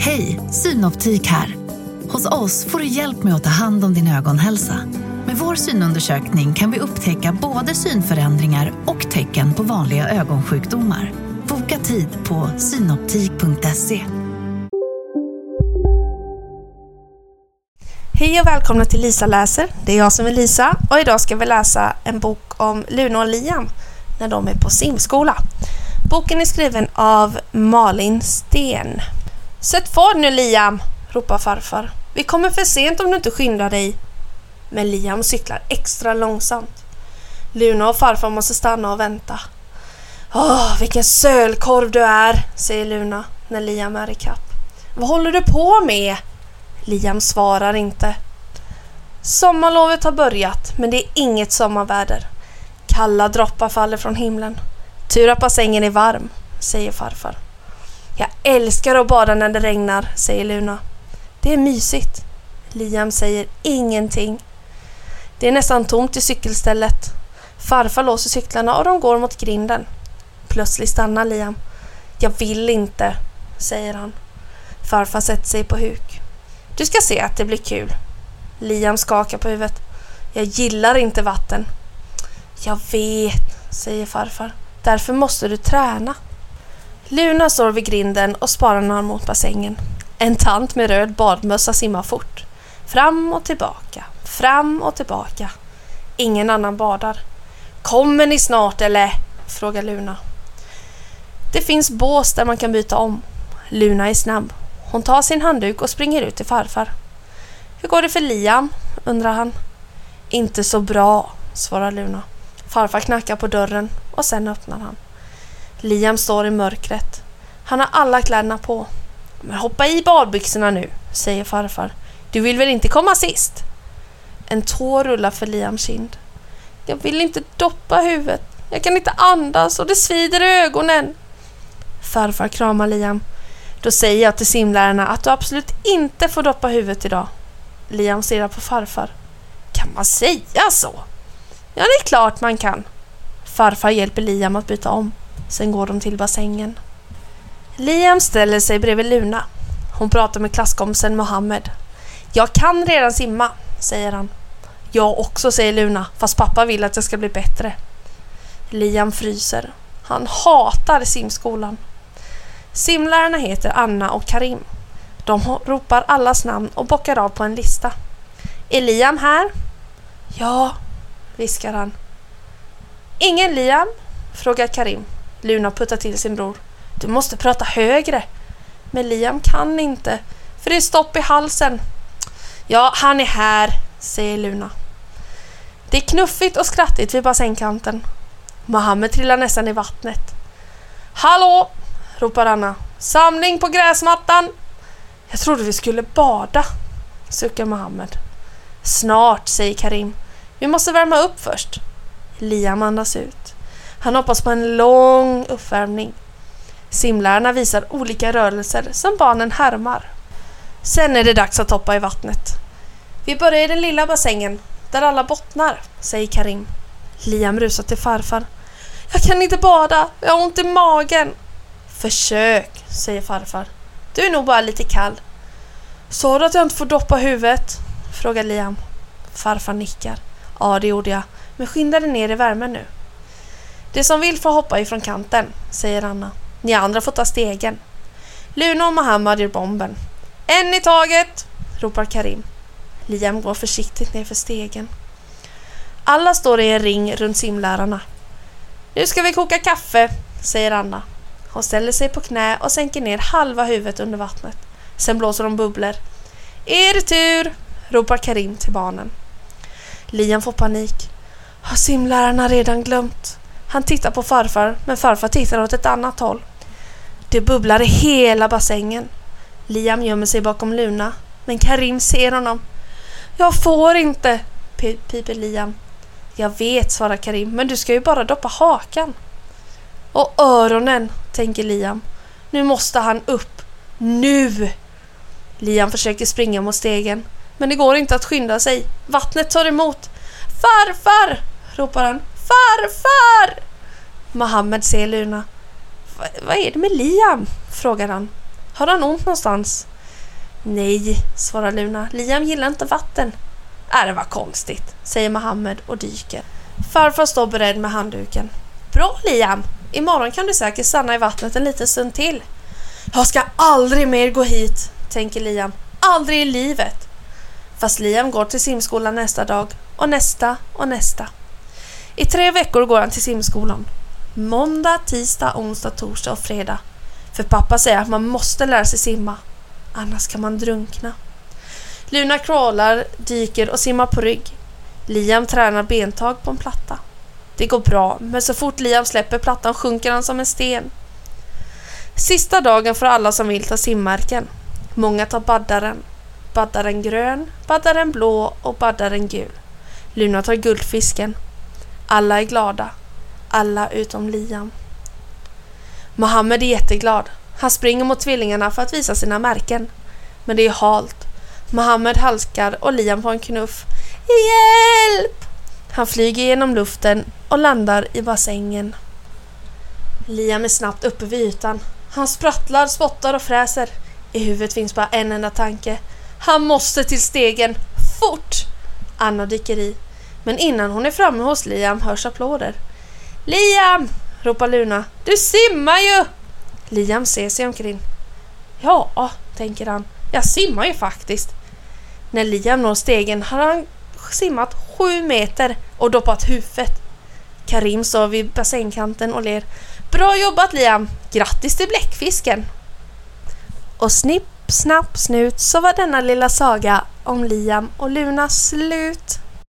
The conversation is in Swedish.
Hej, Synoptik här. Hos oss får du hjälp med att ta hand om din ögonhälsa. Med vår synundersökning kan vi upptäcka både synförändringar och tecken på vanliga ögonsjukdomar. Boka tid på synoptik.se. Hej och välkomna till Lisa läser. Det är jag som är Lisa och idag ska vi läsa en bok om Luna och Liam när de är på simskola. Boken är skriven av Malin Sten. Sätt fart nu Liam, ropar farfar. Vi kommer för sent om du inte skyndar dig. Men Liam cyklar extra långsamt. Luna och farfar måste stanna och vänta. Åh, vilken sölkorv du är, säger Luna när Liam är i kapp. Vad håller du på med? Liam svarar inte. Sommarlovet har börjat, men det är inget sommarväder. Kalla droppar faller från himlen. Tur att bassängen är varm, säger farfar. Jag älskar att bada när det regnar, säger Luna. Det är mysigt. Liam säger ingenting. Det är nästan tomt i cykelstället. Farfar låser cyklarna och de går mot grinden. Plötsligt stannar Liam. Jag vill inte, säger han. Farfar sätter sig på huk. Du ska se att det blir kul. Liam skakar på huvudet. Jag gillar inte vatten. Jag vet, säger farfar. Därför måste du träna. Luna står vid grinden och sparar några mot bassängen. En tant med röd badmössa simmar fort. Fram och tillbaka, fram och tillbaka. Ingen annan badar. Kommer ni snart eller? frågar Luna. Det finns bås där man kan byta om. Luna är snabb. Hon tar sin handduk och springer ut till farfar. Hur går det för Liam? undrar han. Inte så bra, svarar Luna. Farfar knackar på dörren och sen öppnar han. Liam står i mörkret. Han har alla kläderna på. Men hoppa i badbyxorna nu, säger farfar. Du vill väl inte komma sist? En tår rullar för Liams kind. Jag vill inte doppa huvudet. Jag kan inte andas och det svider i ögonen. Farfar kramar Liam. Då säger jag till simlärarna att du absolut inte får doppa huvudet idag. Liam stirrar på farfar. Kan man säga så? Ja, det är klart man kan. Farfar hjälper Liam att byta om. Sen går de till bassängen. Liam ställer sig bredvid Luna. Hon pratar med klasskompisen Mohammed. Jag kan redan simma, säger han. Jag också, säger Luna, fast pappa vill att jag ska bli bättre. Liam fryser. Han hatar simskolan. Simlärarna heter Anna och Karim. De ropar allas namn och bockar av på en lista. Är Liam här? Ja, viskar han. Ingen Liam? frågar Karim. Luna puttar till sin bror. Du måste prata högre. Men Liam kan inte, för det är stopp i halsen. Ja, han är här, säger Luna. Det är knuffigt och skrattigt vid bassängkanten. Mohammed trillar nästan i vattnet. Hallå! ropar Anna. Samling på gräsmattan! Jag trodde vi skulle bada, suckar Mohammed. Snart, säger Karim. Vi måste värma upp först. Liam andas ut. Han hoppas på en lång uppvärmning. Simlärarna visar olika rörelser som barnen härmar. Sen är det dags att hoppa i vattnet. Vi börjar i den lilla bassängen, där alla bottnar, säger Karim. Liam rusar till farfar. Jag kan inte bada, jag har ont i magen. Försök, säger farfar. Du är nog bara lite kall. Sa du att jag inte får doppa huvudet? frågar Liam. Farfar nickar. Ja, det gjorde jag. Men skynda dig ner i värmen nu. Det som vill får hoppa ifrån kanten, säger Anna. Ni andra får ta stegen. Luna och Mohammad gör bomben. En i taget, ropar Karim. Liam går försiktigt ner för stegen. Alla står i en ring runt simlärarna. Nu ska vi koka kaffe, säger Anna. Hon ställer sig på knä och sänker ner halva huvudet under vattnet. Sen blåser de bubblor. Er tur, ropar Karim till barnen. Liam får panik. Har simlärarna redan glömt? Han tittar på farfar, men farfar tittar åt ett annat håll. Det bubblar i hela bassängen. Liam gömmer sig bakom Luna, men Karim ser honom. Jag får inte, piper Liam. Jag vet, svarar Karim, men du ska ju bara doppa hakan. Och öronen, tänker Liam. Nu måste han upp. Nu! Liam försöker springa mot stegen, men det går inte att skynda sig. Vattnet tar emot. Farfar! ropar han. Farfar! Mohammed ser Luna. Vad är det med Liam? frågar han. Har han ont någonstans? Nej, svarar Luna. Liam gillar inte vatten. Äh, det var konstigt, säger Mohammed och dyker. Farfar står beredd med handduken. Bra Liam! Imorgon kan du säkert stanna i vattnet en liten stund till. Jag ska aldrig mer gå hit, tänker Liam. Aldrig i livet. Fast Liam går till simskolan nästa dag och nästa och nästa. I tre veckor går han till simskolan. Måndag, tisdag, onsdag, torsdag och fredag. För pappa säger att man måste lära sig simma. Annars kan man drunkna. Luna crawlar, dyker och simmar på rygg. Liam tränar bentag på en platta. Det går bra, men så fort Liam släpper plattan sjunker han som en sten. Sista dagen för alla som vill ta simmärken. Många tar baddaren. Baddaren grön, baddaren blå och baddaren gul. Luna tar guldfisken. Alla är glada. Alla utom Liam. Mohammed är jätteglad. Han springer mot tvillingarna för att visa sina märken. Men det är halt. Mohammed halkar och Liam får en knuff. Hjälp! Han flyger genom luften och landar i bassängen. Liam är snabbt uppe vid ytan. Han sprattlar, spottar och fräser. I huvudet finns bara en enda tanke. Han måste till stegen, fort! Anna dyker i. Men innan hon är framme hos Liam hörs applåder. Liam! ropar Luna. Du simmar ju! Liam ser sig omkring. Ja, tänker han. Jag simmar ju faktiskt. När Liam når stegen har han simmat sju meter och doppat huvudet. Karim står vid bassängkanten och ler. Bra jobbat Liam! Grattis till bläckfisken! Och snipp, snapp, snut så var denna lilla saga om Liam och Luna slut.